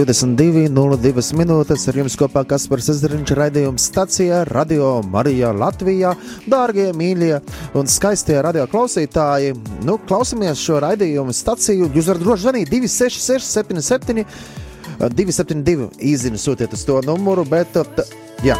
22.02 minūtes ar jums kopā Kaspars Ezeriņš raidījums stacijā Radio Marijā Latvijā. Dārgie, mīļie un skaistie radio klausītāji, nu, klausamies šo raidījumu staciju. Jūs varat droši zvanīt 266 77 272 īzini sūtiet uz to numuru, bet, jā.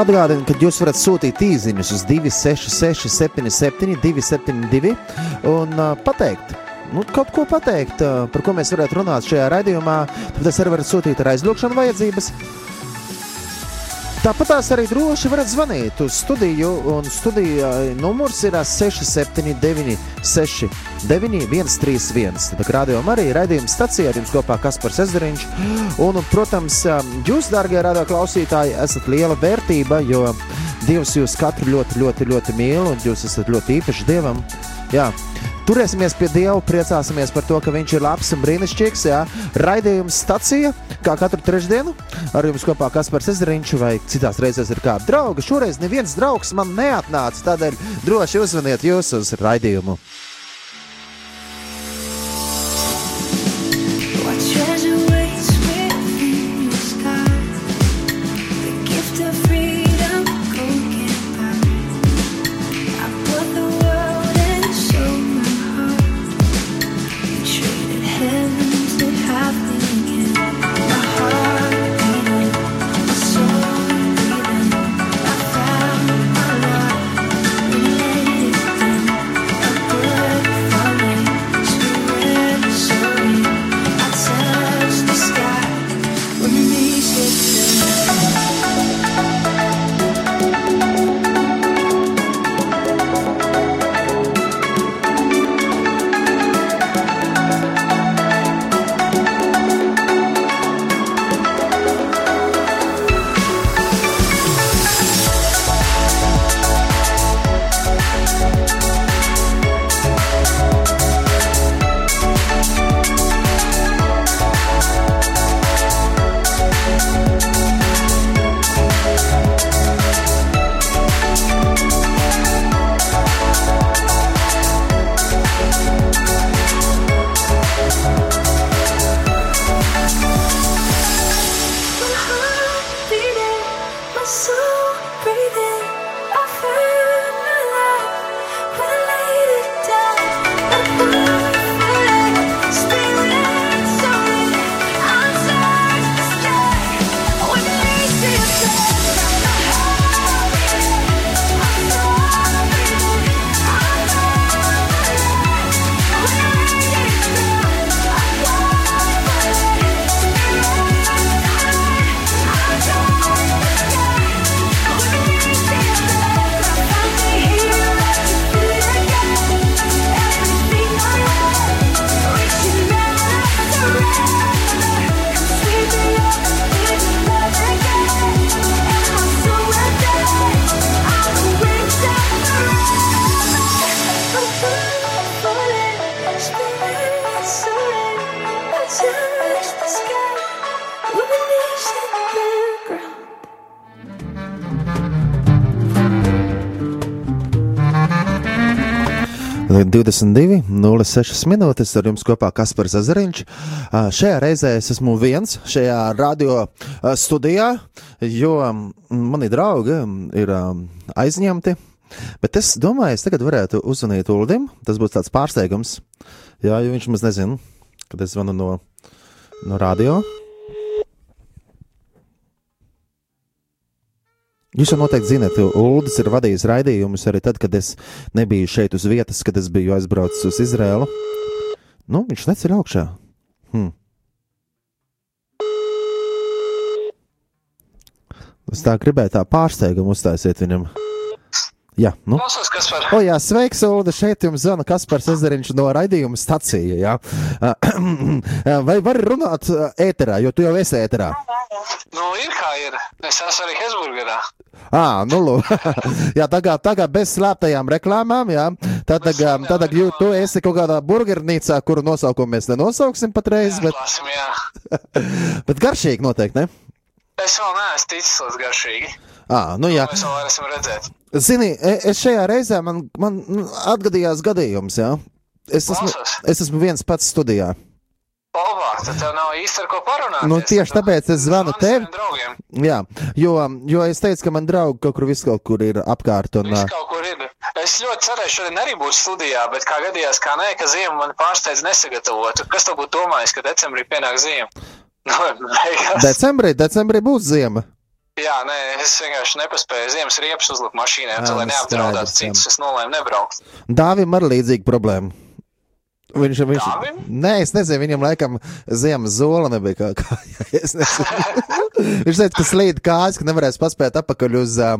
Atgādinu, ka jūs varat sūtīt īsiņus uz 266, 77, 272 un uh, pateikt. Nu, kaut ko pateikt, uh, par ko mēs varētu runāt šajā raidījumā. Tad es arī varu sūtīt ar aizlūgšanu vajadzības. Tāpat tās arī droši varat zvanīt uz studiju, un studija numurs ir 679, 691, 31. Tad rādījumā arī raidījuma stacijā ar jums kopā Kaspars Ezeriņš. Un, protams, jūs, dārgie radio klausītāji, esat liela vērtība, jo Dievs jūs katru ļoti, ļoti, ļoti mīl, un jūs esat ļoti īpaši Dievam. Jā. Turēsimies pie Dieva, priecāsimies par to, ka Viņš ir labs un brīnišķīgs. Jā. Raidījums stacija, kā katru trešdienu, ar jums kopā Kaspars Ezeriņš vai citās reizēs ir kāda drauga. Šoreiz neviens draugs man neatnāca, tādēļ droši uzvaniet jūs uz raidījumu. 22, 06 minūtes ar jums kopā Kaspars Zariņš. Šajā reizē es esmu viens šajā radio studijā, jo mani draugi ir aizņemti. Bet es domāju, es tagad varētu uzzvanīt Uldim. Tas būs tāds pārsteigums. Jā, jo viņš maz nezina, kad es zvanu no, no radio. Jūs jau noteikti zināt, Uldis ir vadījis raidījumus arī tad, kad es nebiju šeit uz vietas, kad es biju aizbraucis uz Izrēlu. Nu, viņš neceļ augšā. Hmm. Es tā gribēju tā pārsteigumu uztaisīt viņam. Jā, nu. Klausos, kas par. O, jā, sveiks, Ulu. Šeit jums zvana Kaspars Ezeriņš no raidījuma stacija. Jā. Vai var runāt ēterā, jo tu jau esi ēterā? Nu, ir kā ir. Es esmu arī Hesburgerā. À, nu, lūk. jā, tagad, tagad bez slēptajām reklāmām, jā. Tad, tagad, tad, tagad jū, tu esi kaut kādā burgernīcā, kuru nosaukumu mēs nenosauksim patreiz, bet, Klāsim, jā. bet garšīgi noteikti, ne? Es vēl neesmu ticis līdz garšīgi. À, nu jā. Mēs vēl varēsim redzēt. Zini, e- es šajā reizē man, man nu, atgadījās gadījums, jā. Es esmu, Klausos. es esmu viens pats studijā. Olvā, tad tev nav īsti ar ko parunāt. Nu, tieši tāpēc es zvanu tev. Jā, jo, jo es teicu, ka man draugi kaut kur viskaut kur ir apkārt. Un, Viss ā, kaut kur ir. Es ļoti cerēju, šodien arī būs studijā, bet kā gadījās, kā nē, ka ziema man pārsteidz nesagatavotu. Kas tev būtu domājis, ka decembrī pienāk ziema? Nu, decembrī, decembrī būs ziema. Jā, nē, es vienkārši nepaspēju ziemas riepas uzlikt mašīnā, lai nu, neapdraudētu citus. Es nolēmu nebraukt. Dāvim ir līdzīga problēma. Viņš, viņš, Dāvim? nē, es nezinu, viņam laikam ziemas zola nebija kā kājā. Viņš teica, ka slīd kājas, ka nevarēs paspēt apakaļ uz, ā,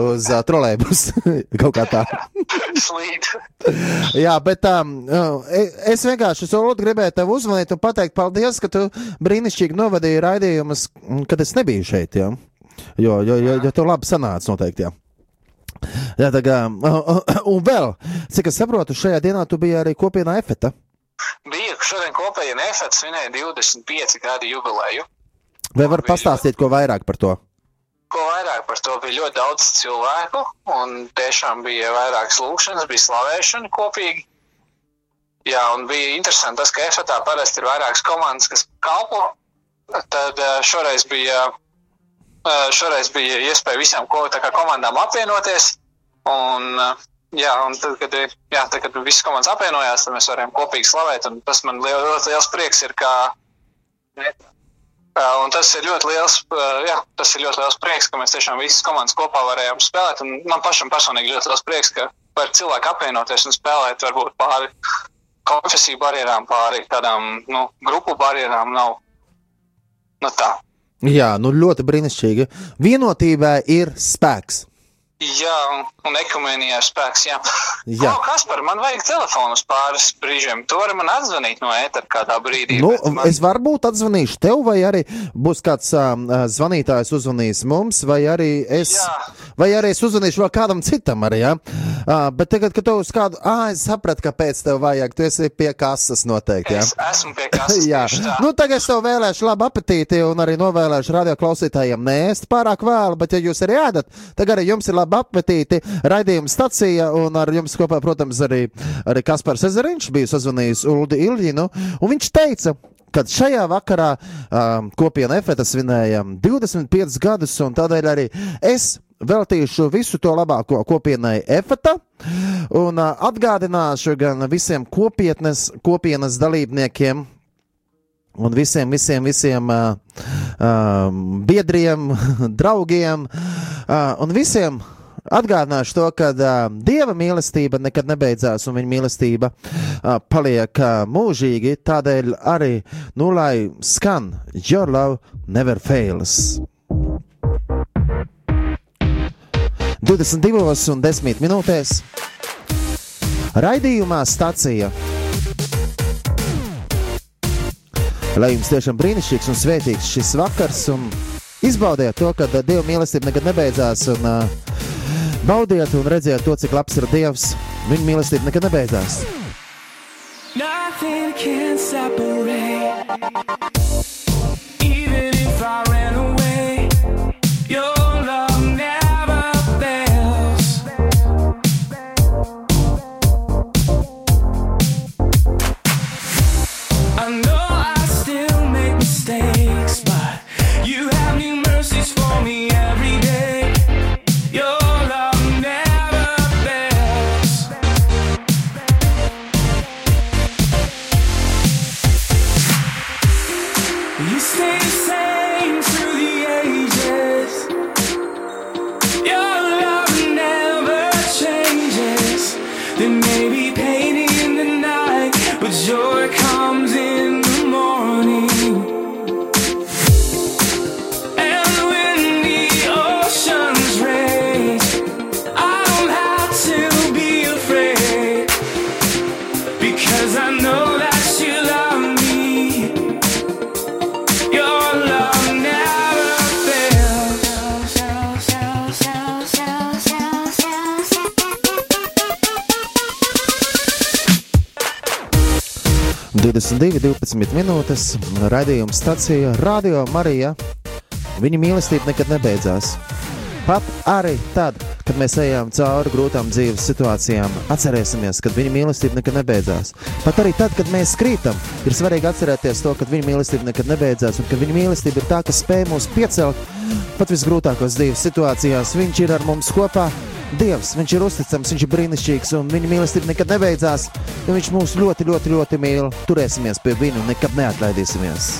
uz uh, trolēbus. kaut kā tā. Slīd. Jā, bet um, es vienkārši Solu, gribēju tev uzvanīt un pateikt paldies, ka tu brīnišķīgi novadīji raidījumus, kad es nebiju šeit. Jā. Jo, jo, jo, jo tev labi sanāca noteikti. Jā. Jā, tā kā, un vēl, cik es saprotu, šajā dienā tu biji arī kopienā efeta. Bija šodien kopēji nefets svinēja 25 gadu jubileju. Vai var pastāstīt ko vairāk par to? Ko vairāk par to bija ļoti daudz cilvēku, un tiešām bija vairākas lūkšanas, bija slavēšana kopīgi. Jā, un bija interesanti tas, ka efetā parasti ir vairākas komandas, kas kalpo. Tad eh, šoreiz bija, šoreiz bija iespēja visām kā komandām apvienoties. Un, jā, un tad, kad, jā, tad, kad visas komandas apvienojās, tad mēs varējām kopīgi slavēt. Tas man liel, ļoti liels prieks ir, ka Un tas ir ļoti liels, jā, tas ir ļoti liels prieks, ka mēs tiešām visas komandas kopā varējām spēlēt. Un man pašam personīgi ļoti liels prieks, ka var cilvēki apvienoties un spēlēt varbūt pāri konfesiju barjerām, pāri tādām nu, grupu barjerām. Nav nu, tā. Jā, nu ļoti brīnišķīgi. Vienotībā ir spēks. Jā, un, un ekumenijā ir spēks. Jā, Jā. Klau, Kaspar, man vajag telefonu uz pāris brīžiem. Tu vari man atzvanīt no ētera kādā brīdī. Nu, man... es varbūt atzvanīšu tev, vai arī būs kāds um, zvanītājs uzvanīs mums, vai arī es, Jā. vai arī es uzvanīšu vēl kādam citam. Arī, ja? Uh, bet tagad, kad tu uz kādu, ah, es sapratu, kāpēc tev vajag. Tu esi pie kases noteikti. Ja? Es esmu pie kases. Jā, nu tagad es tev vēlēšu labu apetīti un arī novēlēšu radio klausītājiem nēst pārāk vēlu, bet ja jūs arī ēdat, tad arī jums ir labi apetīti. Raidījuma stacija un ar jums kopā, protams, arī, arī Kaspars Ezeriņš bija sazvanījis Uldi Ilģinu, un viņš teica, kad šajā vakarā um, kopiena efeta svinēja 25 gadus, un tādēļ arī es veltīšu visu to labāko kopienai efeta. Un atgādināšu gan visiem kopietnes, kopienas dalībniekiem, un visiem, visiem, visiem uh, uh, biedriem, draugiem uh, un visiem. Atgādināšu to, ka uh, dieva mīlestība nekad nebeidzās, un viņa mīlestība uh, paliek uh, mūžīgi. Tādēļ arī, nu, lai skan Your Love Never Fails. 22 un 10 minūtēs raidījumā stācija Lai jums tiešām brīnišķīgs un svētīgs šis vakars, un izbaudiet to, ka Dieva mīlestība nekad nebeidzās, un uh, baudiet un redziet to, cik labs ir Dievs. Viņa mīlestība nekad nebeidzās. Nothing can separate. 22, 12 minūtes. Radījuma stacija Radio Marija. Viņa mīlestība nekad nebeidzās. Pat arī tad, kad mēs ejam cauri grūtām dzīves situācijām, atcerēsimies, ka viņa mīlestība nekad nebeidzās. Pat arī tad, kad mēs krītam, ir svarīgi atcerēties to, ka viņa mīlestība nekad nebeidzās un ka viņa mīlestība ir tā, kas spēj mūs piecelt pat visgrūtākās dzīves situācijās. Viņš ir ar mums kopā. Dievs, viņš ir uzticams, viņš ir brīnišķīgs, un viņa mīlestība nekad nebeidzās. Viņš mūs ļoti, ļoti, ļoti mīl. Turēsimies pie viņa un nekad neatlaidīsimies.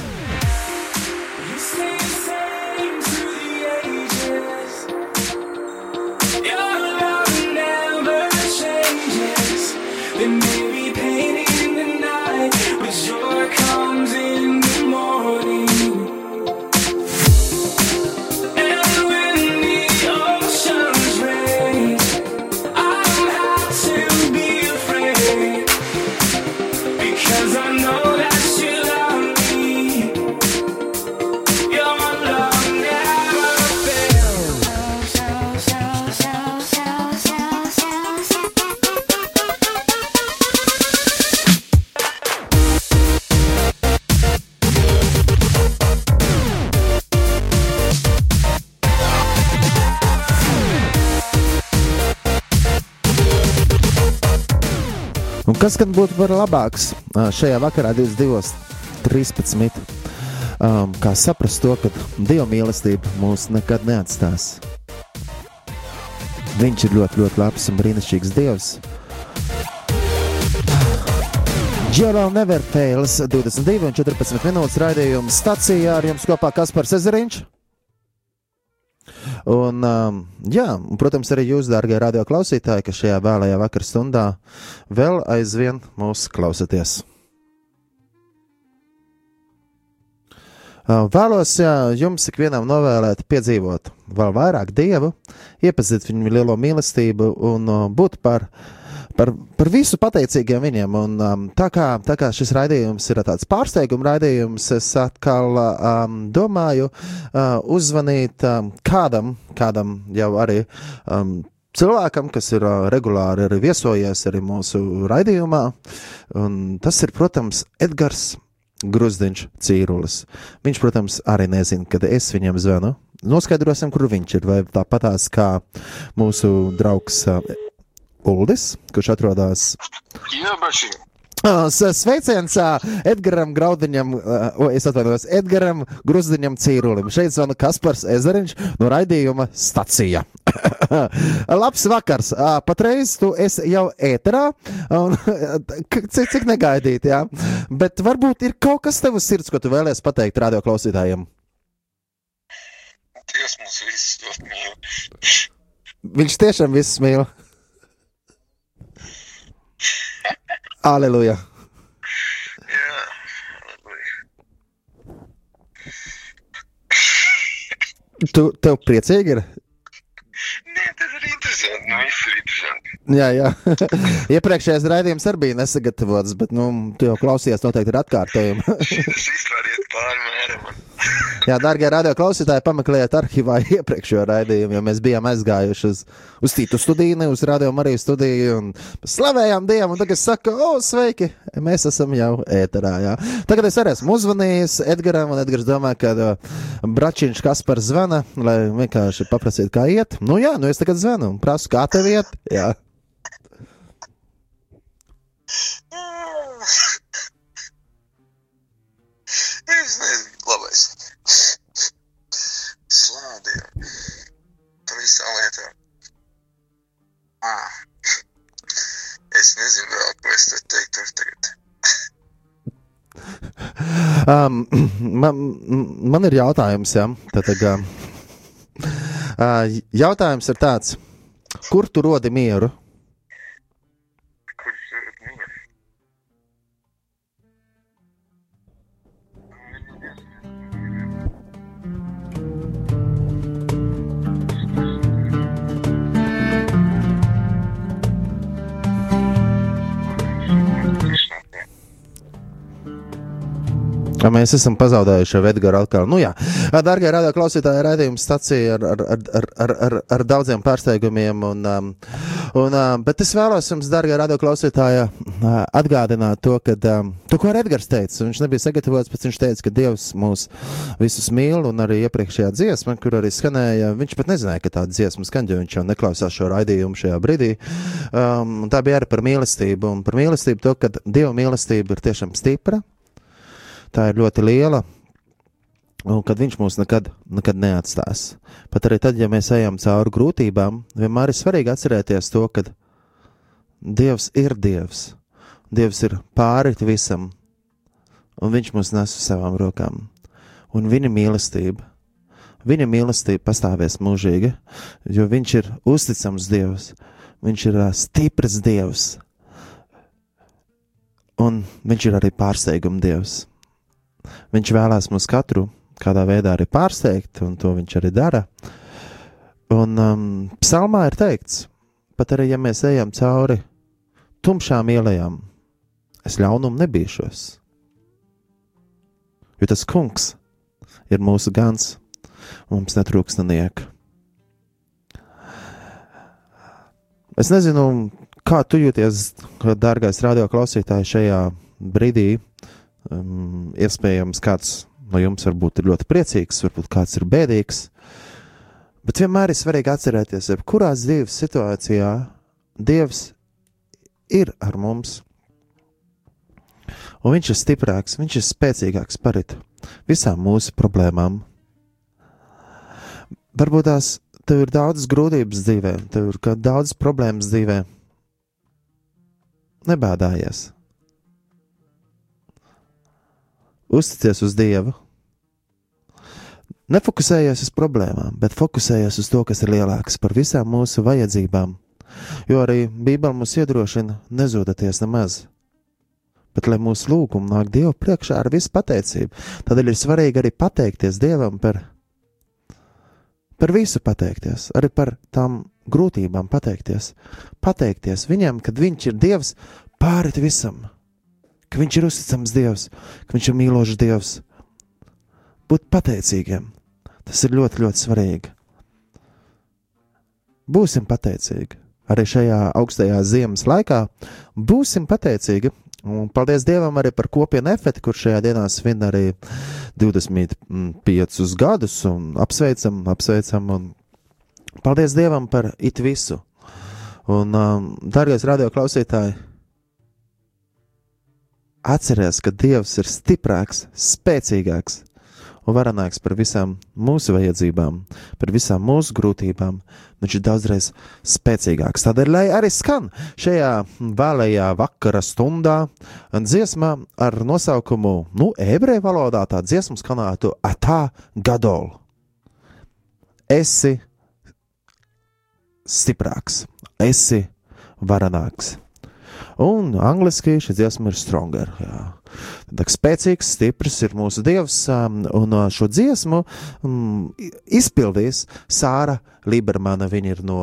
Kas gan būtu par labāks šajā vakarā, 22.13. Um, kā saprast to, ka Dieva mīlestība mūs nekad neatstās? Viņš ir ļoti, ļoti labs un brīnišķīgs Dievs. Džeral never fails 22 un 14 minūtes raidījuma stacijā ar jums kopā Kaspars Ezeriņš. Un, um, jā, un, protams, arī jūs, dārgie radioklausītāji, kas šajā vēlajā vakar stundā vēl aizvien mūs klausāties. Uh, Vēlos jā, jums ikvienam novēlēt, piedzīvot vēl vairāk dievu, iepazīt viņu lielo mīlestību un uh, būt par, par, par visu pateicīgiem viņiem. Un, um, tā, kā, tā kā šis raidījums ir tāds pārsteiguma raidījums, es atkal um, domāju uh, uzzvanīt um, kādam, kādam jau arī. Um, Cilvēkam, kas ir uh, regulāri arī viesojies arī mūsu raidījumā, un tas ir, protams, Edgars Grusdiņš Cīrulis. Viņš, protams, arī nezina, kad es viņam zvanu. Noskaidrosim, kur viņš ir. Vai tāpatās kā mūsu draugs uh, Uldis, kurš atrodas Jā, baši. S- Sveiciens Edgars Graudiņam, o, es atvainojos, Edgars Grusdiņam Cīrulim. Šeit zvana Kaspars Ezeriņš no raidījuma stacija. Labs vakars! Patreiz tu esi jau ēterā, un cik, cik negaidīt, jā. Bet varbūt ir kaut kas tev uz sirds, ko tu vēlies pateikt radio klausītājiem. Dievs mūs visus ļoti mīl. Viņš tiešām visus mīl. Aleluja! Jā, Tu tev priecīgi ir? Nē, tas ir interesanti. Nu, viss ir interesanti. Jā, jā. Iepriekšējais raidījums arī bija nesagatavots, bet nu, tu jau klausies noteikti ir atkārtojumi. Šis vispār iet pāri mēram. jā, dārgie radio klausītāji, pameklējiet arhīvā iepriekšējo raidījumu, jo mēs bijām aizgājuši uz, uz citu studiju, ne uz radio Mariju studiju un slavējām Dievu. Un tagad es saku, o, sveiki, mēs esam jau ēterā. Jā. Tagad es arī esmu uzvanījis Edgaram, un Edgars domā, ka uh, Bračiņš Kaspars zvana, lai vienkārši paprasītu, kā iet. Nu jā, nu es tagad zvanu un prasu, kā tev iet. Jā. Es nezinu, labais. Slādiem. Par visām lietām. Ah. Es nezinu vēl, ko es te teiktu tagad. Um, man, man ir jautājums, ja? Tad, uh, uh, jautājums ir tāds, kur tu rodi mieru? Ja Mēs esam pazaudējuši Edgars atkal. Nu, jā, darbie radioklausītāji, raidījuma stacija ar, ar, ar, ar, ar, ar daudziem pārsteigumiem. Un, um, Un, uh, bet es vēlos jums, darbie radioklausītāji, uh, atgādināt to, ka um, to, ko Edgars teica, viņš nebija sagatavots, bet viņš teica, ka Dievs mūs visus mīl, un arī iepriekšējā dziesma, kur arī skanēja, viņš pat nezināja, ka tāda dziesma skan, jo viņš jau neklausās šo raidījumu šajā brīdī. Um, tā bija arī par mīlestību, un par mīlestību to, ka Dieva mīlestība ir tiešām stipra, tā ir ļoti liela, Un kad viņš mūs nekad, nekad neatstās. Pat arī tad, ja mēs ejam cauri grūtībām, vienmēr ir svarīgi atcerēties to, ka Dievs ir Dievs. Dievs ir pāri visam, un Viņš mūs nes uz savām rokām. Un Viņa mīlestība, Viņa mīlestība pastāvēs mūžīgi, jo Viņš ir uzticams Dievs, Viņš ir stiprs Dievs, un Viņš ir arī pārsteiguma Dievs. Viņš vēlās mums katru kādā veidā arī pārsteigt, un to viņš arī dara. Un um, psalmā ir teikts, pat arī ja mēs ejam cauri tumšām ielām, es ļaunumu nebīšos. Jo tas kungs ir mūsu gans, un mums netrūks nenieka. Es nezinu, kā tu jūties, dārgais radioklausītājs, šajā brīdī. Um, iespējams, kāds no jums varbūt ir ļoti priecīgs, varbūt kāds ir bēdīgs. Bet vienmēr ir svarīgi atcerēties, ka kurā dzīves situācijā Dievs ir ar mums. Un viņš ir stiprāks, viņš ir spēcīgāks par visām mūsu problēmām. Varbūt tās tev ir daudz grūtības dzīvē, tev ir daudz problēmas dzīvē. Nebēdājies. Uzticies uz Dievu. Nefokusējies uz problēmām, bet fokusējies uz to, kas ir lielāks par visām mūsu vajadzībām. Jo arī Bībele mums iedrošina nezūdaties nemaz. Bet, lai mūsu lūgumi nāk Dievu priekšā ar visu pateicību, tādēļ ir svarīgi arī pateikties Dievam par, par visu pateikties, arī par tām grūtībām pateikties. Pateikties Viņam, kad Viņš ir Dievs pāri visam, ka Viņš ir uzticams Dievs, ka Viņš ir mīlošs Dievs. Būt pateicīgiem, Tas ir ļoti, ļoti svarīgi. Būsim pateicīgi. Arī šajā augstajā ziemas laikā būsim pateicīgi. Un paldies Dievam arī par kopienu efektu, kurš šajā dienā svin arī 25 gadus. Apsveicam, apsveicam un paldies Dievam par it visu. Un, um, dārgais radio klausītāji, atcerieties, ka Dievs ir stiprāks, spēcīgāks un varenāks par visām mūsu vajadzībām, par visām mūsu grūtībām. Viņš ir daudzreiz spēcīgāks. Tādēļ, lai arī skan šajā vēlējā vakara stundā, dziesmā ar nosaukumu, nu, ebreju valodā tā dziesmu skanētu Atā Gadol. Esi stiprāks, esi varenāks. Un angliski šī dziesma ir stronger. Jā. Tā spēcīgs, stiprs ir mūsu dievs, um, un uh, šo dziesmu um, izpildīs Sāra Libermana. Viņa ir no,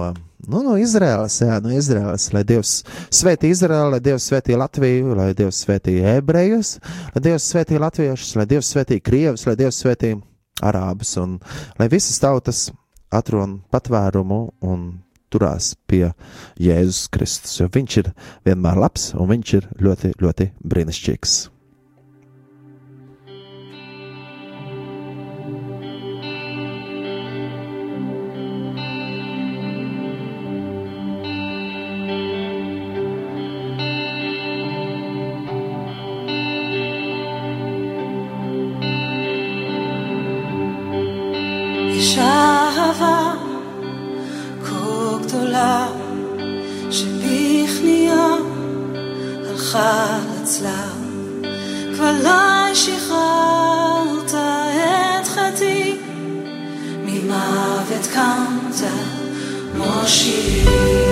nu, no Izraēlas, jā, no Izraēlas. Lai Dievs svētī Izraēlu, lai Dievs svētī Latviju, lai Dievs svētī ebrejus, lai Dievs svētī latviešus, lai Dievs svētī krievus, lai Dievs svētī arābus, un lai visas tautas atrod patvērumu un turās pie Jēzus Kristus, jo viņš ir vienmēr labs un viņš ir ļoti, ļoti brīnišķīgs. גדולה שבכניעה הלכה לצלב כבר לא שחררת את חטאי ממוות קמת מושיעי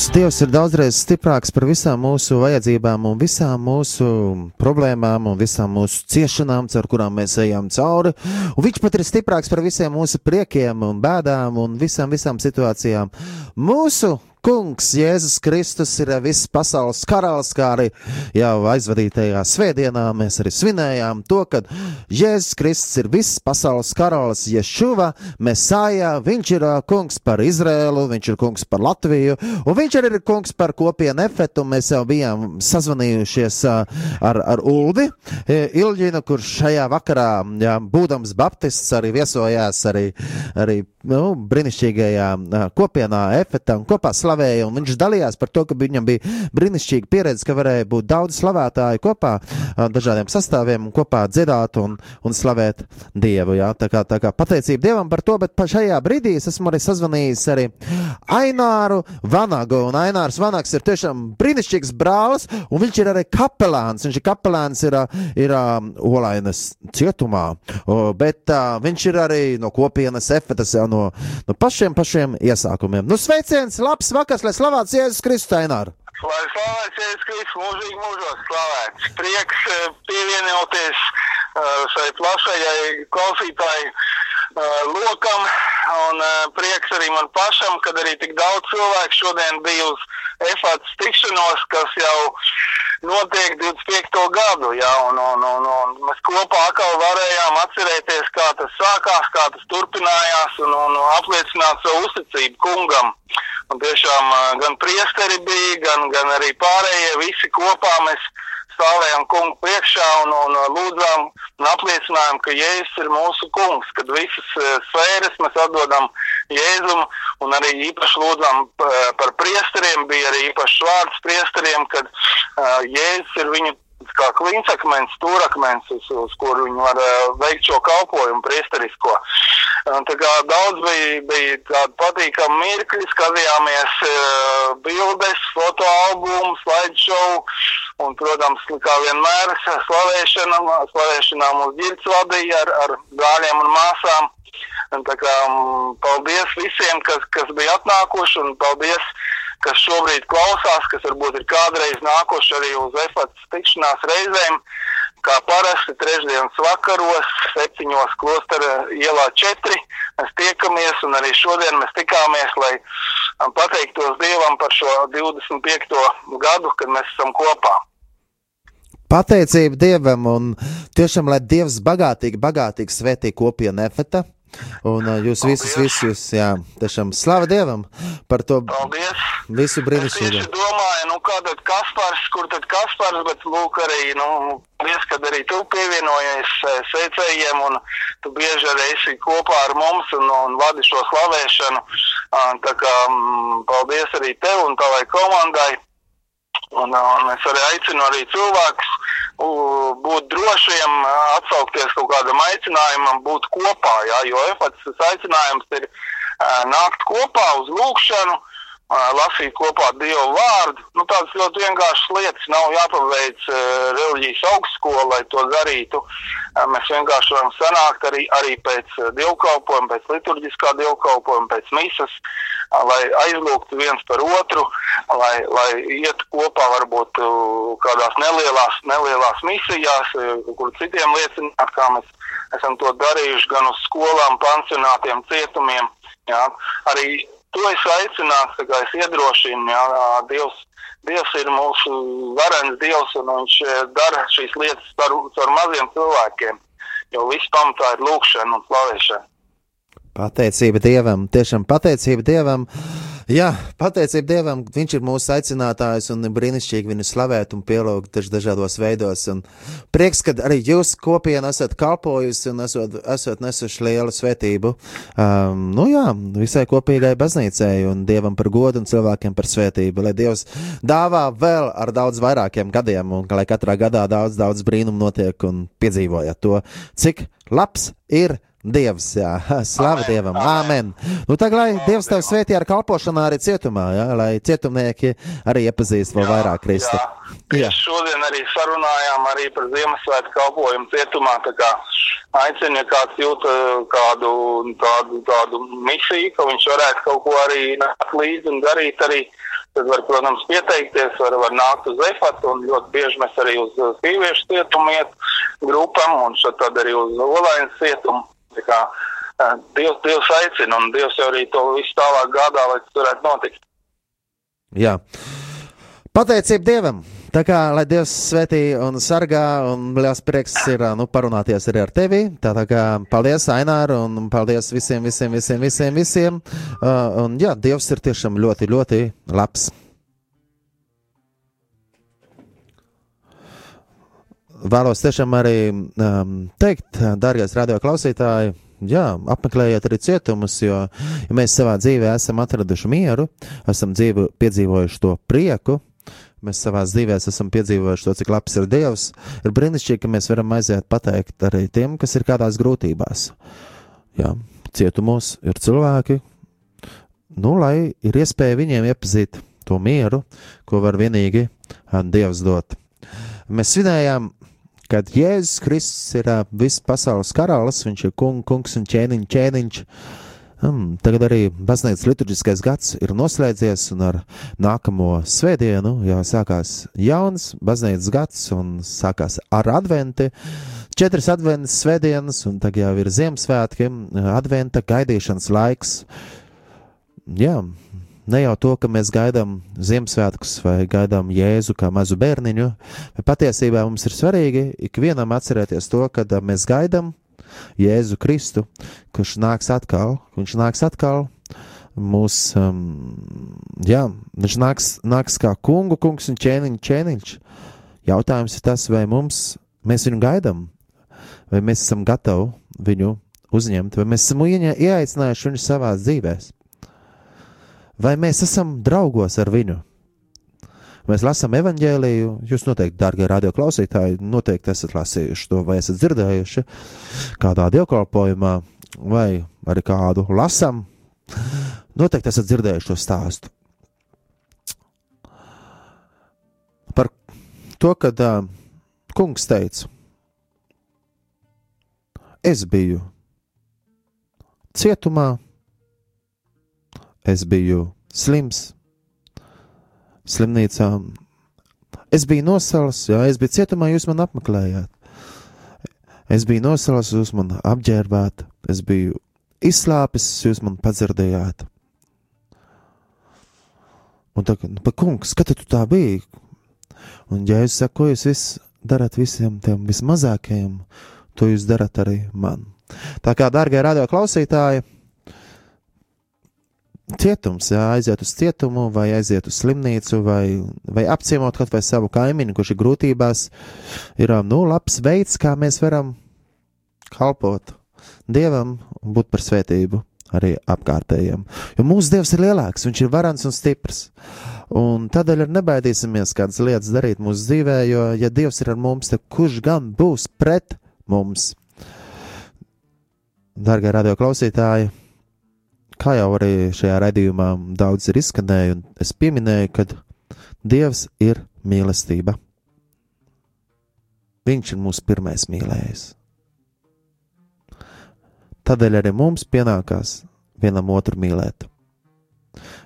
mūsu Dievs ir daudzreiz stiprāks par visām mūsu vajadzībām, un visām mūsu problēmām, un visām mūsu ciešanām, caur kurām mēs ejam cauri. Un viņš pat ir stiprāks par visiem mūsu priekiem un bēdām un visām, visām situācijām. Mūsu Kungs Jēzus Kristus ir viss pasaules karalis, kā arī jau aizvadītajā svētdienā mēs arī svinējām to, ka Jēzus Kristus ir viss pasaules karalis, Ješuva, Mesājā, viņš ir kungs par Izrēlu, viņš ir kungs par Latviju, un viņš arī ir kungs par kopienu efetu. Mēs jau bijām sazvanījušies ar, ar Uldi Ilģinu, kurš šajā vakarā, jā, būdams baptists, arī viesojās arī, arī nu, brīnišķīgajā kopienā efetā un kopā slavēja, un viņš dalījās par to, ka viņam bija brīnišķīga pieredze, ka varēja būt daudz slavētāju kopā, dažādiem sastāviem, un kopā dziedāt un, un slavēt Dievu. Jā. Tā, kā, tā kā pateicība Dievam par to, bet šajā brīdī es esmu arī sazvanījis arī Aināru Vanagu, un Ainārs Vanags ir tiešām brīnišķīgs brālis, un viņš ir arī kapelāns. Viņš ir kapelāns ir, ir ā, Olainas cietumā, o, bet ā, viņš ir arī no kopienas efetas jau no, no pašiem pašiem iesākumiem. Nu, sveiciens, labs vakars, lai slavēts Jēzus Kristus, Ainār! Lai slavēts Jēzus Kristus mūžīgi mūžos slavēts. Prieks eh, pievienoties eh, šai plašajai klausītāju eh, lokam un eh, prieks arī man pašam, kad arī tik daudz cilvēku šodien bija uz EFATS tikšanos, kas jau notiek 25. gadu, jā, un, un, un, un mēs kopā atkal varējām atcerēties, kā tas sākās, kā tas turpinājās un, un apliecināt savu uzticību kungam. Un tiešām ā, gan priesteri bija, gan, gan arī pārējie visi kopā mēs stāvējām kungu priekšā un, un lūdzām un apliecinājām, ka Jēzus ir mūsu kungs, kad visas ā, sfēras mēs atdodam Jēzum un arī īpaši lūdzām p- par priesteriem, bija arī īpašs vārds priesteriem, kad uh, Jēzus ir viņu kā kliņcakmens, stūrakmens, uz, uz kuru viņi var uh, veikt šo kalpojumu priesterisko. Un tā kā daudz bija, bija tādi patīkami mirkļi, skatījāmies uh, bildes, fotoalbumu, slideshow, un, protams, kā vienmēr, slavēšana, slavēšanā mūs ģirds vadīja ar, ar brāļiem un māsām. Un tā kā mm, paldies visiem, kas, kas bija atnākuši, un paldies, kas šobrīd klausās, kas varbūt ir kādreiz nākuši arī uz efekts tikšanās reizēm. Kā parasti trešdienas vakaros, septiņos klostera ielā četri, mēs tiekamies, un arī šodien mēs tikāmies, lai um, pateiktos Dievam par šo 25. gadu, kad mēs esam kopā. Pateicība Dievam un tiešām, lai Dievs bagātīgi, bagātīgi svētī kopienu efeta. Un uh, jūs visus, visus, jā, tiešām slava Dievam par to Paldies! visu Es brīnišķīgo. tieši domāju, nu kā tad Kaspars, kur tad Kaspars, bet lūk arī, nu, paldies, kad arī tu pievienojies sveicējiem un tu bieži arī esi kopā ar mums un, un vadi šo slavēšanu. Tā kā mm, paldies arī tev un tavai komandai. Un, uh, un es arī aicinu arī cilvēkus uh, būt drošiem, uh, atsaukties kaut kādam aicinājumam, būt kopā. Jā, jo efekts aicinājums ir nākt kopā uz lūgšanu, uh, lasīt kopā Dievu vārdu. Nu, tādas ļoti vienkāršas lietas nav jāpaveic reliģijas augstskola, lai to darītu. Mēs vienkārši varam sanākt arī, arī pēc dievkalpojuma, pēc liturģiskā dievkalpojuma, pēc misas, lai aizlūgtu viens par otru, lai, lai iet kopā varbūt uh, kādās nelielās, nelielās misijās, uh, kur citiem liecināt, kā mēs esam to darījuši gan uz skolām, pansionātiem, cietumiem. Jā. Arī to es aicinātu, tā kā es iedrošinu, jā, Dievs, Dievs ir mūsu varens Dievs un viņš eh, dara šīs lietas par, par maziem cilvēkiem, jo viss pamatā ir lūkšana un slavēšana. Pateicība Dievam, tiešām pateicība Dievam. Jā, pateicība Dievam, Viņš ir mūsu aicinātājs un brīnišķīgi viņu slavēt un pielūgt dažādos veidos. Un prieks, ka arī jūs kopienā esat kalpojusi un esat, esat nesuši lielu svētību. Um, nu jā, visai kopīgai baznīcai un Dievam par godu un cilvēkiem par svētību. Lai Dievs dāvā vēl ar daudz vairākiem gadiem un lai katrā gadā daudz, daudz brīnumu notiek un piedzīvojat to, cik labs ir Dievs, jā, slava Dievam, amen. Nu, tagad, lai Dievs tev svētī ar kalpošanā arī cietumā, jā, lai cietumnieki arī iepazīst vēl vairāk Kristu. Jā. Jā. Šodien arī sarunājām arī par Ziemassvētku kalpojumu cietumā. Tā kā aicinu, ja kāds jūt eh, kādu tādu, tādu misiju, ka viņš varētu kaut ko arī nākt līdzi un darīt arī. Tad var, protams, pieteikties, var, var nākt uz EFAT un ļoti bieži mēs arī uz uh, sieviešu cietumu iet grupam un šad tad arī uz Olainas cietumu. Kā Dievs, Dievs aicina un Dievs jau arī to visu tālāk gādā, lai tas varētu notikt. Jā. Pateicība Dievam! Tā kā lai Dievs svētī un sargā, un liels prieks ir nu, parunāties arī ar tevi. Tā, tā kā paldies, Ainār, un paldies visiem, visiem, visiem, visiem. visiem. Uh, un jā, Dievs ir tiešām ļoti, ļoti labs. Vēlos tiešām arī um, teikt, dārgais radioklausītāji, jā, apmeklējiet arī cietumus, jo ja mēs savā dzīvē esam atraduši mieru, esam dzīvi, piedzīvojuši to prieku, mēs savā dzīvē esam piedzīvojuši to, cik labs ir Dievs. Ir brīnišķīgi, ka mēs varam aiziet pateikt arī tiem, kas ir kādās grūtībās. Jā, cietumos ir cilvēki, nu, lai ir iespēja viņiem iepazīt to mieru, ko var vienīgi Dievs dot. Mēs svinējām, kad Jēzus Kristus ir ā, viss pasaules karalis, viņš ir kung, kungs un ķēniņš, ķēniņš. Hmm, tagad arī baznīcas liturģiskais gads ir noslēdzies, un ar nākamo svētdienu jau sākās jauns baznīcas gads, un sākās ar adventi. Četras adventas svētdienas, un tagad jau ir Ziemassvētki, adventa gaidīšanas laiks. Jā, ne jau to, ka mēs gaidām Ziemassvētkus vai gaidām Jēzu kā mazu bērniņu, bet patiesībā mums ir svarīgi ikvienam atcerēties to, ka mēs gaidām Jēzu Kristu, kurš nāks atkal, viņš nāks atkal. Mūs, um, jā, viņš nāks, nāks kā kungu, kungs un ķēniņš, ķēniņš. Jautājums ir tas, vai mums, mēs viņu gaidām, vai mēs esam gatavi viņu uzņemt, vai mēs esam ieaicinājuši viņu savā dzīvēm, vai mēs esam draugos ar viņu. Mēs lasām evanģēliju, jūs noteikti, dārgie radioklausītāji, noteikti esat lasījuši to, vai esat dzirdējuši kādā dievkalpojumā, vai arī kādu lasām. Noteikti esat dzirdējuši to stāstu. Par to, kad uh, kungs teica, es biju cietumā, es biju slims, slimnīcā. Es biju nosals, jā, es biju cietumā, jūs man apmeklējāt. Es biju nosals, jūs man apģērbāt, es biju izslāpis, jūs man padzirdējāt. Un tā, nu, pa kungs, kad tu tā biji? Un, ja saka, ko jūs viss darat visiem tiem vismazākajiem, to jūs darat arī man. Tā kā, dārgie radio klausītāji, cietums, jā, aiziet uz cietumu, vai aiziet uz slimnīcu, vai, vai apciemot kaut vai savu kaimiņu, kurš ir grūtībās, ir nu, labs veids, kā mēs varam kalpot Dievam un būt par svētību arī apkārtējiem. Jo mūsu Dievs ir lielāks, viņš ir varants un stiprs. Un tādēļ arī nebaidīsimies kādas lietas darīt mūsu dzīvē, jo, ja Dievs ir ar mums, tad kurš gan būs pret mums? Darbie radio klausītāji, kā jau arī šajā raidījumā daudz ir izskanējuši, un es pieminēju, ka Dievs ir mīlestība. Viņš ir mūsu pirmais mīlējs. Tādēļ arī mums pienākās vienam otru mīlēt.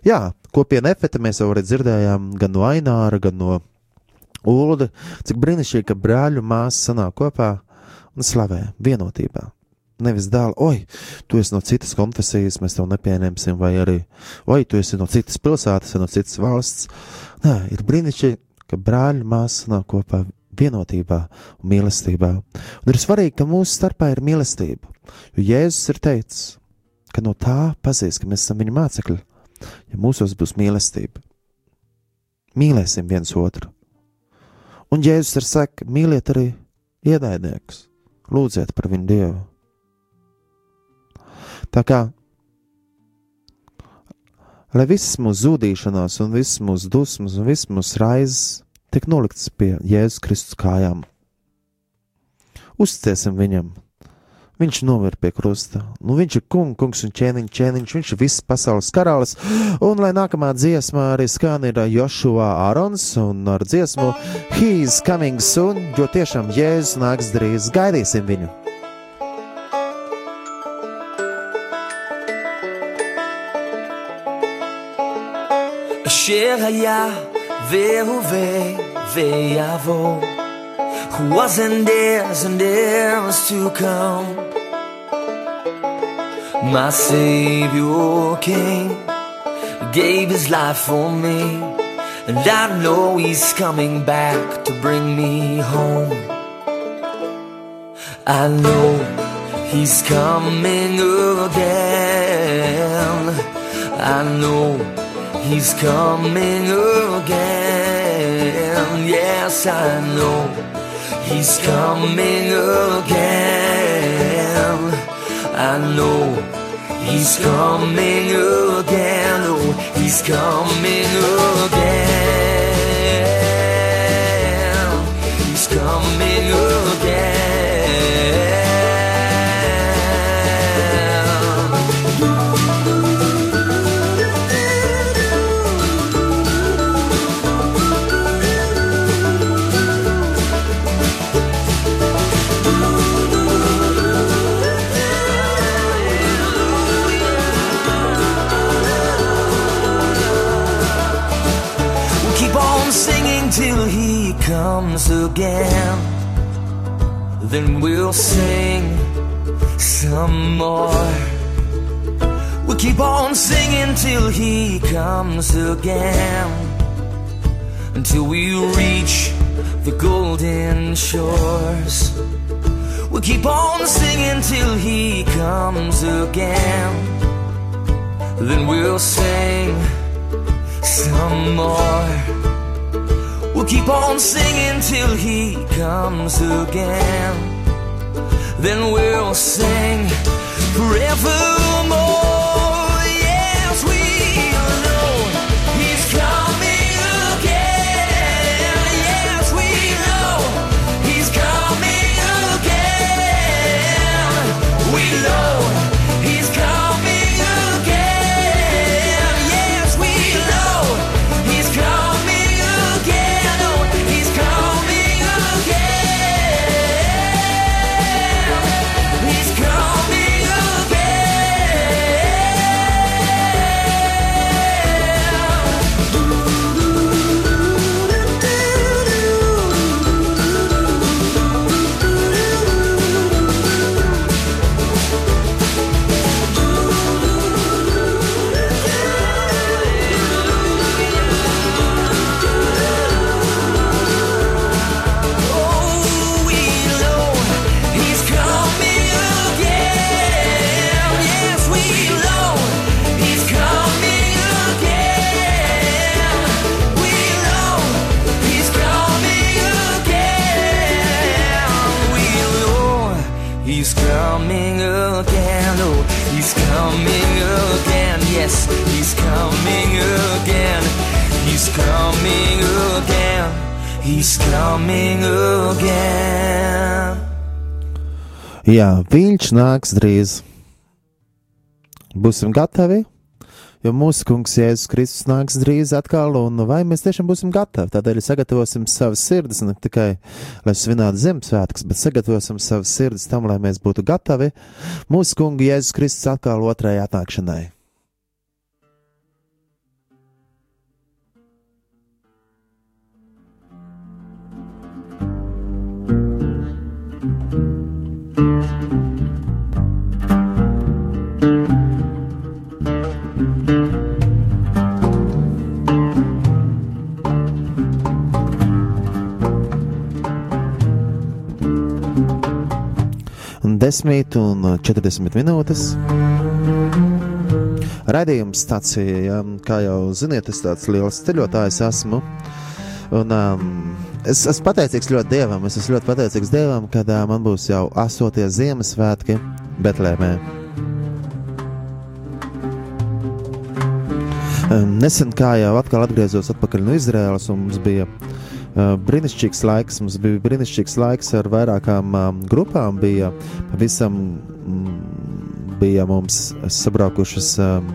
Jā, kopiena efekta mēs jau arī dzirdējām gan no Aināra, gan no Ulda, cik brīnišķīgi, ka brāļu māsas sanāk kopā un slavē vienotībā. Nevis dēl, oi, tu esi no citas konfesijas, mēs tev nepieņemsim, vai arī, oi, tu esi no citas pilsētas, vai no citas valsts. Nē, ir brīnišķīgi, ka brāļu māsas sanāk kopā vienotībā un mīlestībā. Un ir svarīgi, ka mūsu starpā ir mīlestība. Jo Jēzus ir teicis, ka no tā pazīs, ka mēs esam viņa mācekļi, ja mūsos būs mīlestība. Mīlēsim viens otru. Un Jēzus ir saka, mīliet arī ienaidniekus, lūdziet par viņu dievu. Tā kā lai visas mūsu zudīšanās, un visas mūsu dusmas, un visas mūsu raizes tiek noliktas pie Jēzus Kristus kājām. Uzticēsim viņam, Viņš nomira pie krusta. Nu, viņš ir kung, kungs un ķēniņš, ķēniņš, viņš ir visas pasaules karalis. Un, lai nākamā dziesmā arī skan ir Joshua Arons un ar dziesmu He's coming soon, jo tiešām Jēzus nāks drīz, gaidīsim viņu! אשר היה והווה ויבוא, who was and is and is to come. My Savior came, gave his life for me, and I know he's coming back to bring me home. I know he's coming again. I know he's coming again. Yes, I know he's coming again. I know he's coming again. Oh, he's coming again. He's coming again. Then we'll sing some more. We'll keep on singing till he comes again. Until we reach the golden shores. We'll keep on singing till he comes again. Then we'll sing some more. We'll keep on singing till he comes again. Then we'll sing forevermore. Yes, he's coming again. He's coming again. He's coming again. Jā, viņš nāks drīz. Būsim gatavi, jo mūsu kungs Jēzus Kristus nāks drīz atkal, un vai mēs tiešām būsim gatavi? Tādēļ sagatavosim savas sirdis, ne tikai lai svinētu Ziemassvētkus, bet sagatavosim savas sirdis tam, lai mēs būtu gatavi mūsu kunga Jēzus Kristus atkal otrajai atnākšanai. 10 un 40 minūtes. Radījums stācija, ja, kā jau ziniet, es tāds liels ceļotājs esmu. Un, um, es esmu pateicīgs ļoti Dievam. Es esmu ļoti pateicīgs Dievam, kad uh, man būs jau astotie Ziemassvētki Betlēmē. Um, nesen kā jau atkal atgriezos atpakaļ no Izraēlas, un mums bija Uh, brīnišķīgs laiks. Mums bija brīnišķīgs laiks ar vairākām um, grupām. Bija pavisam mm, bija mums sabraukušas. Um,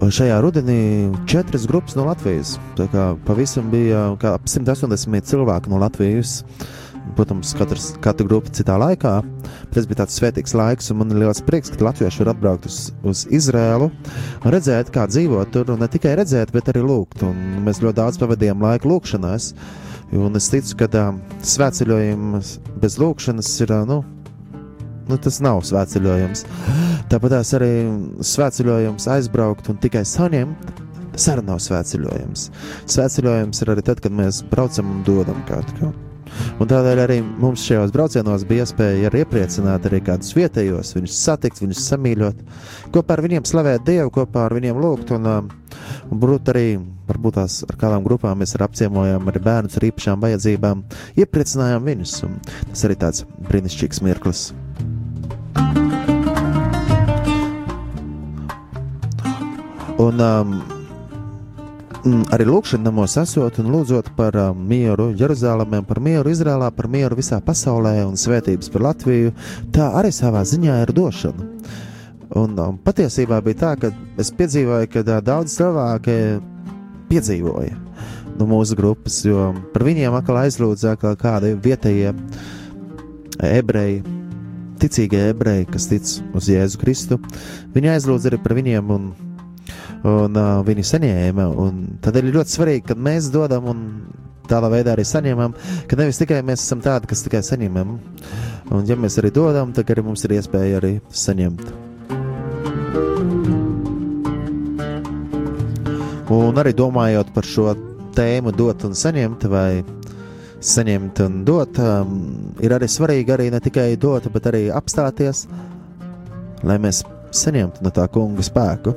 Šajā rudenī četras grupas no Latvijas. Tā kā pavisam bija kā ap 180 cilvēki no Latvijas. Protams, katrs, katra grupa citā laikā. Tas bija tāds svētīgs laiks, un man ir liels prieks, ka latvieši var atbraukt uz, uz Izrēlu un redzēt, kā dzīvot tur. Ne tikai redzēt, bet arī lūgt. Un mēs ļoti daudz pavadījām laiku lūgšanās. Un es ticu, ka uh, svētceļojums bez lūgšanas ir. Nu, nu, tas nav svētceļojums. Tāpat arī svētceļojums aizbraukt un tikai saņemt. Tas arī nav svētceļojums. Svētceļojums ir arī tad, kad mēs braucam un dodam kaut ko. Un tādēļ arī mums šajos braucienos bija iespēja arī iepriecināt arī kādus vietējos, viņus satikt, viņus samīļot, kopā ar viņiem slavēt Dievu, kopā ar viņiem lūgt. Un, um, un būt arī, varbūt tās ar kādām grupām mēs arī apciemojām arī bērnus ar īpašām vajadzībām, iepriecinājām viņus. Un tas arī tāds brīnišķīgs mirklis. Un um, arī lūkšanamos esot un lūdzot par um, mieru Jeruzalemē, par mieru Izrēlā, par mieru visā pasaulē un svētības par Latviju, tā arī savā ziņā ir došana. Un um, patiesībā bija tā, ka es piedzīvoju, ka uh, daudz cilvēki piedzīvoja no mūsu grupas, jo par viņiem atkal aizlūdza kā kādi vietējie ebreji, ticīgie ebreji, kas tic uz Jēzu Kristu. Viņi aizlūdza arī par viņiem un un uh, viņi saņēma. Tad ir ļoti svarīgi, kad mēs dodam un tādā veidā arī saņemam, ka nevis tikai mēs esam tādi, kas tikai saņemam, un ja mēs arī dodam, tad arī mums ir iespēja arī saņemt. Un arī domājot par šo tēmu, dot un saņemt, vai saņemt un dot, um, ir arī svarīgi arī ne tikai dot, bet arī apstāties, lai mēs saņemtu no tā kunga spēku.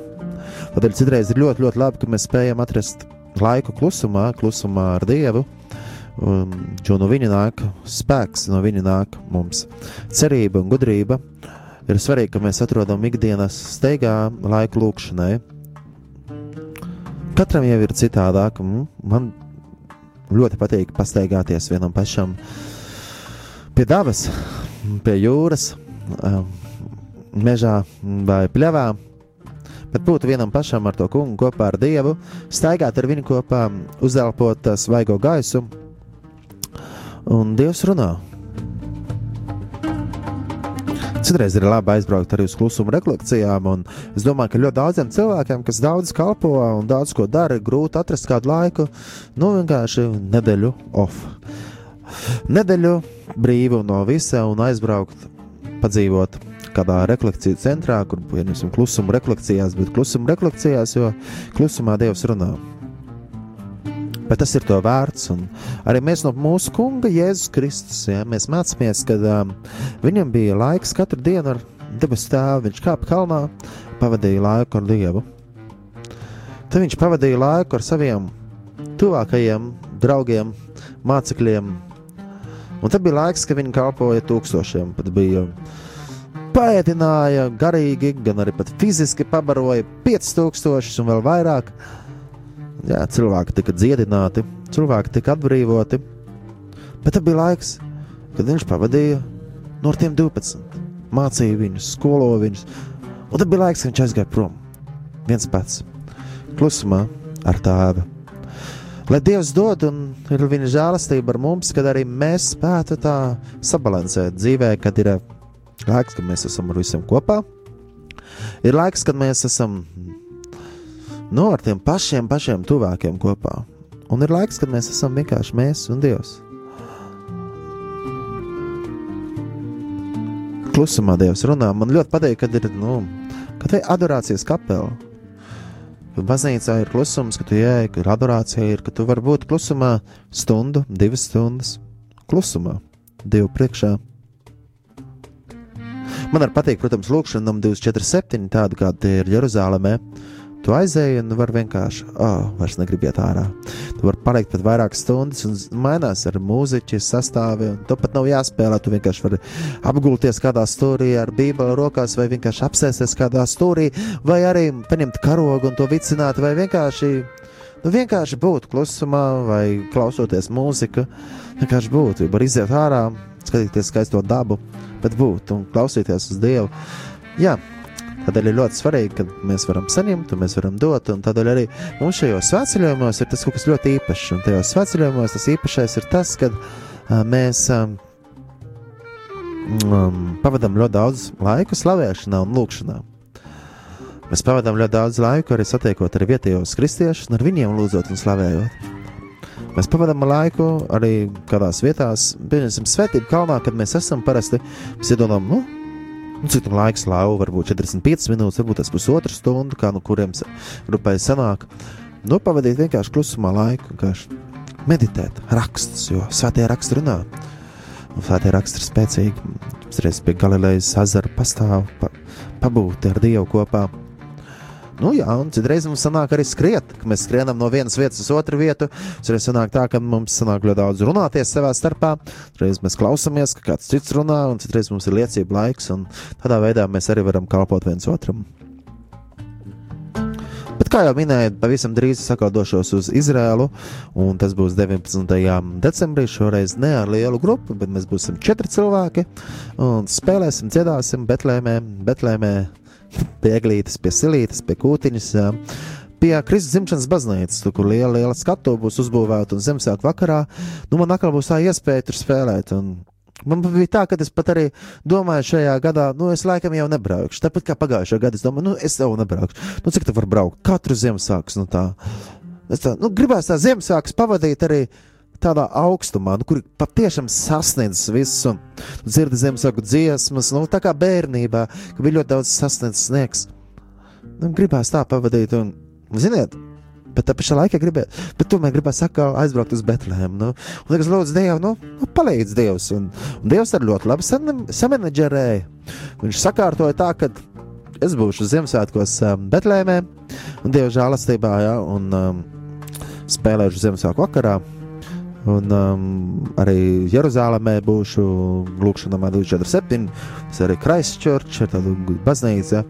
Tādēļ citreiz ir ļoti, ļoti labi, ka mēs spējam atrast laiku klusumā, klusumā ar Dievu. Un, jo no viņa nāk spēks, no viņa nāk mums cerība un gudrība. Ir svarīgi, ka mēs atrodam ikdienas steigā laiku lūkšanai. Katram jau ir citādāk. Man ļoti patīk pastaigāties vienam pašam pie dabas, pie jūras, um, mežā vai pļavā bet būt vienam pašam ar to kungu kopā ar Dievu, staigāt ar viņu kopā, uzelpot svaigo gaisu, un Dievs runā. Citreiz ir labi aizbraukt arī uz klusuma rekolekcijām, un es domāju, ka ļoti daudziem cilvēkiem, kas daudz kalpo un daudz ko dara, ir grūti atrast kādu laiku, nu vienkārši nedēļu off. Nedēļu brīvu no visa un aizbraukt, padzīvot kādā refleksiju centrā, kur pieņemsim klusuma refleksijās, bet klusuma refleksijās, jo klusumā Dievs runā. Bet tas ir to vērts, arī mēs no mūsu kunga Jēzus Kristus, ja, mēs mācāmies, ka um, viņam bija laiks katru dienu ar debesu tēvu, viņš kāpa kalnā, pavadīja laiku ar Dievu. Tad viņš pavadīja laiku ar saviem tuvākajiem draugiem, mācekļiem, un tad bija laiks, kad viņi kalpoja tūkstošiem, pat bija paēdināja garīgi, gan arī fiziski pabaroja 5000 un vēl vairāk. Jā, cilvēki tika dziedināti, cilvēki tika atbrīvoti. Bet tad bija laiks, kad viņš pavadīja no tiem 12, mācīja viņus, skoloja viņus. Un tad bija laiks, kad viņš aizgāja prom viens pats, klusumā ar tēvu. Lai Dievs dod un ir viņa žēlastība ar mums, kad arī mēs spētu tā sabalansēt dzīvē, kad ir laiks, kad mēs esam ar visiem kopā. Ir laiks, kad mēs esam no ar tiem pašiem, pašiem tuvākiem kopā. Un ir laiks, kad mēs esam vienkārši mēs un Dievs. Klusumā Dievs runā. Man ļoti patīk, kad ir nu, kad adorācijas kapela. Baznīcā ir klusums, ka tu ieej, ka ir adorācija, ir, ka tu vari būt klusumā stundu, divas stundas. Klusumā, Dievu priekšā. Man arī patīk, protams, lūkšanam 247, tāda kāda tie ir Jeruzalemē. Tu aizēji un vari vienkārši, oh, vairs negribi iet ārā. Tu vari palikt pat vairākas stundas un mainās ar mūziķi, sastāvi. Tu pat nav jāspēlē, tu vienkārši vari apgulties kādā stūrī ar bībeli rokās, vai vienkārši apsēsties kādā stūrī, vai arī paņemt karogu un to vicināt, vai vienkārši Nu, vienkārši būt klusumā vai klausoties mūziku, vienkārši būt. Var iziet ārā, skatīties skaisto dabu, bet būt un klausīties uz Dievu. Jā, Tādēļ ir ļoti svarīgi, ka mēs varam saņemt, un mēs varam dot. Tādēļ arī mums šajos svētceļojumos ir tas kaut kas ļoti īpašs. Un tajos svētceļojumos tas īpašais ir tas, ka uh, mēs um, um, pavadām ļoti daudz laika slavēšanā un lūgšanā. Mēs pavadām ļoti daudz laika arī satiekot ar vietējos kristiešus un ar viņiem lūdzot un slavējot. Mēs pavadām laiku arī kādās vietās, piemēram, Svētību kalnā, kad mēs esam parasti. Mēs iedomājam, nu, nu, cik tam laiks lauva, varbūt 45 minūtes, varbūt tas pusotru stundu, kā no kuriem sa- grupai sanāk. Nu, pavadīt vienkārši klusumā laiku, vienkārši meditēt, rakstus, jo svētie raksti runā. Un svētie raksti ir spēcīgi. Mums reiz pie Galilejas ezera pastāv, pa, pabūt ar Dievu kopā. Nu, jā, un citreiz mums sanāk arī skriet, ka mēs skrienam no vienas vietas uz otru vietu. Citreiz sanāk tā, ka mums sanāk ļoti daudz runāties savā starpā. Citreiz mēs klausāmies, ka kāds cits runā, un citreiz mums ir liecība laiks, un tādā veidā mēs arī varam kalpot viens otram. Bet, kā jau minēju, pavisam drīz sakodošos uz Izrēlu, un tas būs 19. decembrī. Šoreiz ne ar lielu grupu, bet mēs būsim četri cilvēki un spēlēsim, dziedāsim Betlēmē, Betlēmē pie eglītes, pie silītes, pie kūtiņas. Pie Kristus dzimšanas baznīcas, tur, kur liela, liela skatu būs uzbūvēta un Ziemassvētku vakarā, nu man atkal būs tā iespēja tur spēlēt. Un Man bija tā, ka es pat arī domāju, šajā gadā, nu, es laikam jau nebraukšu. Tāpat kā pagājušajā gadā, es domāju, nu, es jau nebraukšu. Nu, cik tā var braukt? Katru Ziemassvētku, nu, tā. Es tā, nu, gribēs tā Ziemassvētku pavadīt arī tādā augstumā, nu, kur patiešām sasniedzis viss, un dzirdi Ziemassvētku dziesmas, nu, tā kā bērnībā, ka bija ļoti daudz sasniedzis sniegs. Nu, gribēs tā pavadīt, un, ziniet, bet tā pašā laikā gribēju, bet tomēr gribēju atkal aizbraukt uz Betlēmu. Nu, un es lūdzu Dievu, nu, nu palīdz Dievs. Un, un Dievs arī ļoti labi samanedžerēja. Viņš sakārtoja tā, ka es būšu Ziemassvētkos um, Betlēmē, un Dieva žēlastībā, ja, un um, spēlēšu Ziemassvētku vakarā. Un um, arī Jeruzalemē būšu Lūkšanā 247. Tas arī Christchurch, ir tāda baznīca.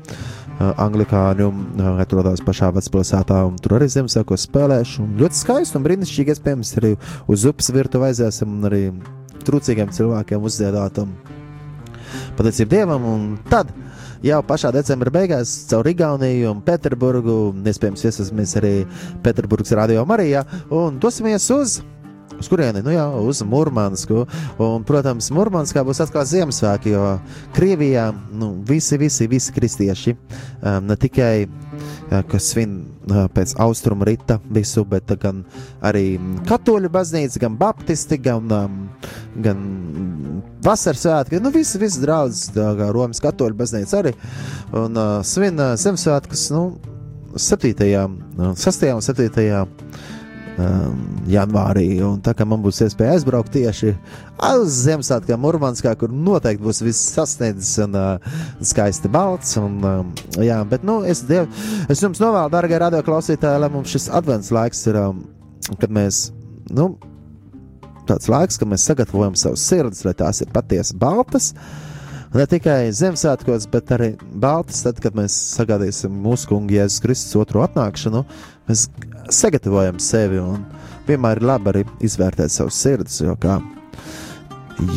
Uh, Anglikāņu uh, atrodas pašā vecpilsētā, un tur arī Ziemassvētkos spēlēšu. Ļoti skaisti un brīnišķīgi, iespējams, arī uz upes virtuvi aiziesim un arī trūcīgiem cilvēkiem uzdziedāt. un Pateicību Dievam, un tad jau pašā decembra beigās caur Igauniju un Pēterburgu, iespējams, iesasimies arī Pēterburgas radio Marijā un dosimies uz. Uz kurieni? Nu jā, uz Mūrmānsku. Un, protams, Mūrmānskā būs atkal Ziemassvētki, jo Krievijā nu, visi, visi, visi kristieši, um, ne tikai uh, kas svin uh, pēc austrumu rita visu, bet gan arī katoļu baznīca, gan baptisti, gan, gan vasaras svētki. Nu, visi, visi draugs, kā Romas katoļu baznīca arī. Un svin Ziemassvētkus, nu, 7. uh, 6. un 7 um, janvārī. Un tā kā man būs iespēja aizbraukt tieši uz Ziemassvētkiem, Urbanskā, kur noteikti būs viss sasniedzis un uh, skaisti balts. Un, um, jā, bet nu, es, diev, es jums novēlu, darbie radioklausītāji, lai mums šis advents laiks ir, um, kad mēs. Nu, Tāds laiks, kad mēs sagatavojam savus sirdis, lai tās ir patiesi baltas, ne tikai Ziemassvētkos, bet arī baltas, tad, kad mēs sagaidīsim mūsu kungu Jēzus Kristus otro atnākšanu, mēs sagatavojam sevi un vienmēr ir labi arī izvērtēt savus sirdis. Jo kā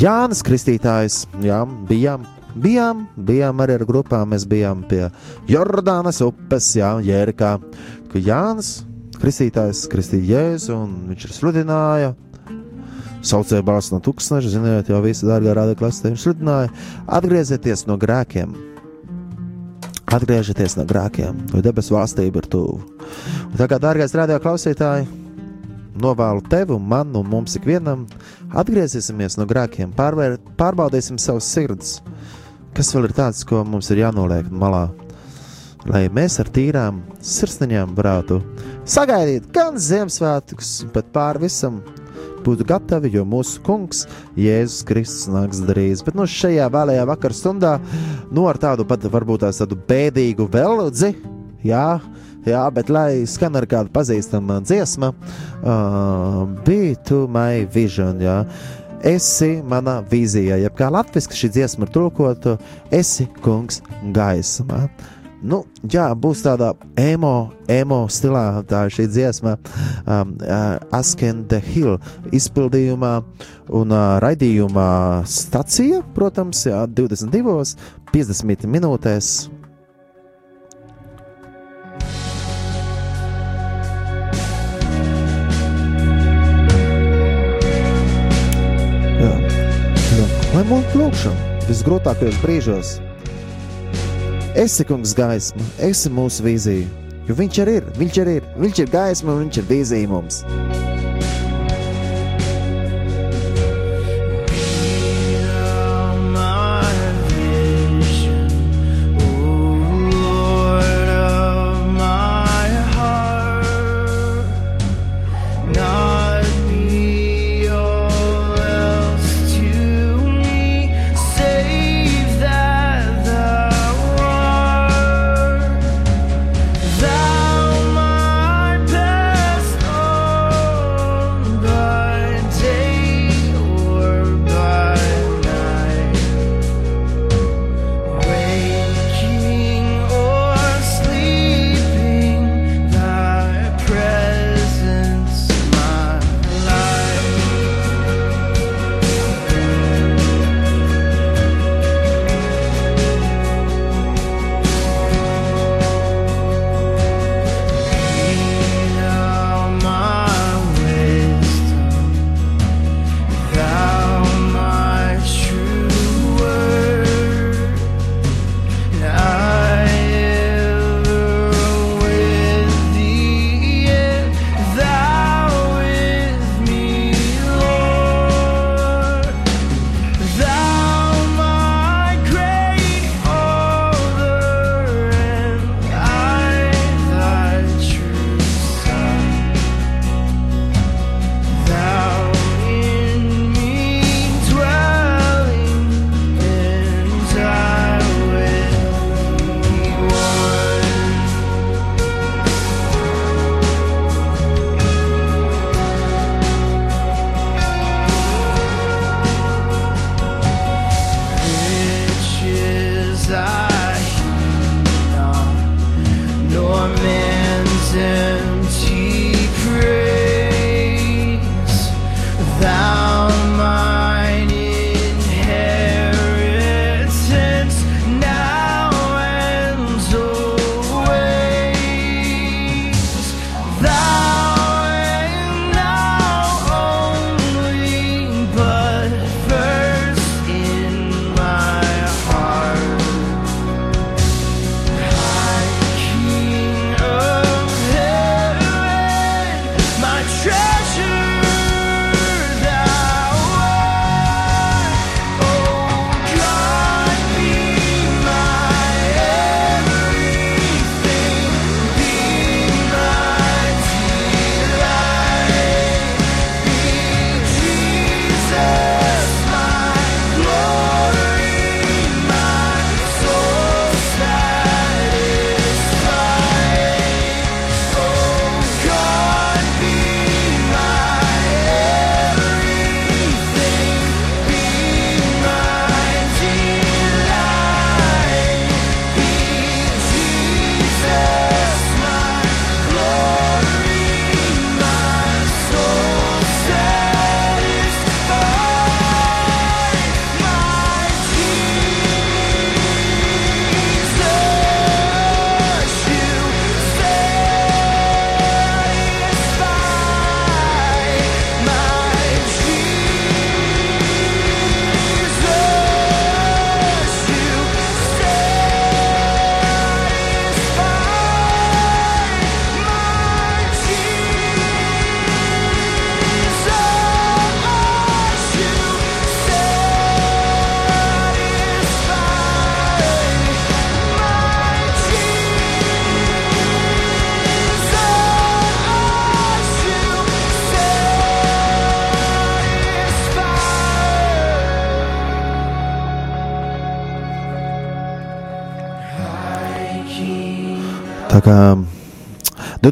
Jānis Kristītājs, jā, bijām, bijām, bijām arī ar grupām, mēs bijām pie Jordānas upes, jā, Jērikā, ka Jānis Kristītājs kristīja Jēzu un viņš ir sludināja. Saucēja balss no tūkstoša, ziniet, jau visi dārgā rāda klasē. Viņš sludināja, atgriezieties no grēkiem, Atgriezieties no grēkiem, jo debesu valstība ir tuvu. Un kā, dārgais radio klausītāji, novēlu tev un man un mums ikvienam atgriezīsimies no grēkiem, pārvēr, pārbaudīsim savus sirdis, kas vēl ir tāds, ko mums ir jānoliek malā. Lai mēs ar tīrām sirsniņām varētu sagaidīt gan Ziemassvētkus, bet pār visam būtu gatavi, jo mūsu kungs Jēzus Kristus nāks drīz. Bet nu, šajā vēlējā vakar stundā, nu, ar tādu pat varbūt tādu bēdīgu velodzi, jā, jā, bet lai skan ar kādu pazīstamu dziesmu, uh, Be to my vision, jā. Esi mana vīzija, jeb kā latviešu šī dziesma ir tulkota, esi kungs gaismā. Nu, jā, būs tādā emo, emo stilā, tā šī dziesma, um, uh, Ask and the Hill izpildījumā un uh, raidījumā stacija, protams, jā, 22, 50 minūtēs. Jā, jā. Lai mūsu lūkšana visgrūtākajos brīžos Esi kungs gaisma, esi mūsu vīzija. Jo viņš arī ir, viņš arī ir, viņš ir gaisma un viņš ir vīzija mums.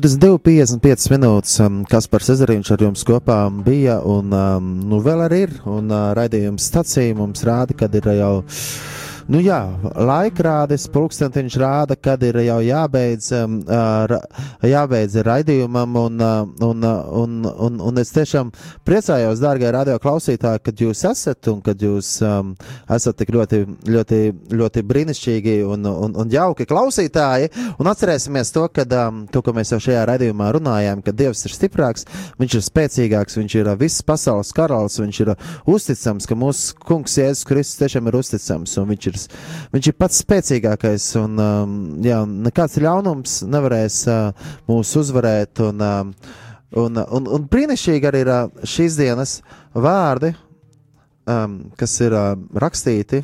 22,55 minūtes, um, kas par Cezariņš ar jums kopā bija, un um, nu, vēl arī ir. Un uh, raidījums stacija mums rāda, kad ir jau Nu jā, laikrādes pulkstentiņš rāda, kad ir jau jābeidz, um, uh, jābeidz raidījumam, un, uh, un, uh, un, un, un es tiešām priecājos, dārgie radio klausītāji, kad jūs esat un kad jūs um, esat tik ļoti, ļoti, ļoti brīnišķīgi un, un, un jauki klausītāji. Un atcerēsimies to, kad, um, to, ko mēs jau šajā raidījumā runājām, ka Dievs ir stiprāks, viņš ir spēcīgāks, viņš ir viss pasaules karalis, viņš ir uzticams, ka mūsu kungs Jēzus Kristus tiešām ir uzticams, un viņš ir, viņš ir pats spēcīgākais, un um, jā, nekāds ļaunums nevarēs uh, mūs uzvarēt, un, um, un, un, un brīnišķīgi arī ir uh, šīs dienas vārdi, um, kas ir uh, rakstīti,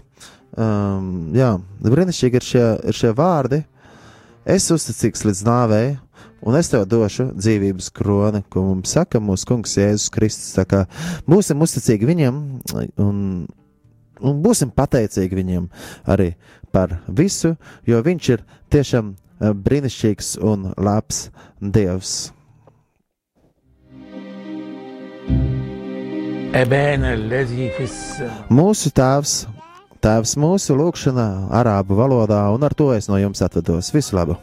um, jā, brīnišķīgi ir šie, ir šie vārdi, es uzticīgs līdz nāvei, un es tev došu dzīvības kroni, ko mums saka mūsu kungs Jēzus Kristus. Tā kā būsim uzticīgi viņam un, un būsim pateicīgi viņam arī par visu, jo viņš ir tiešām eh, brīnišķīgs un labs Dievs. Mūsu tēvs, tēvs mūsu lūgšanā, arābu valodā, un ar to es no jums atvedos. Visu labu!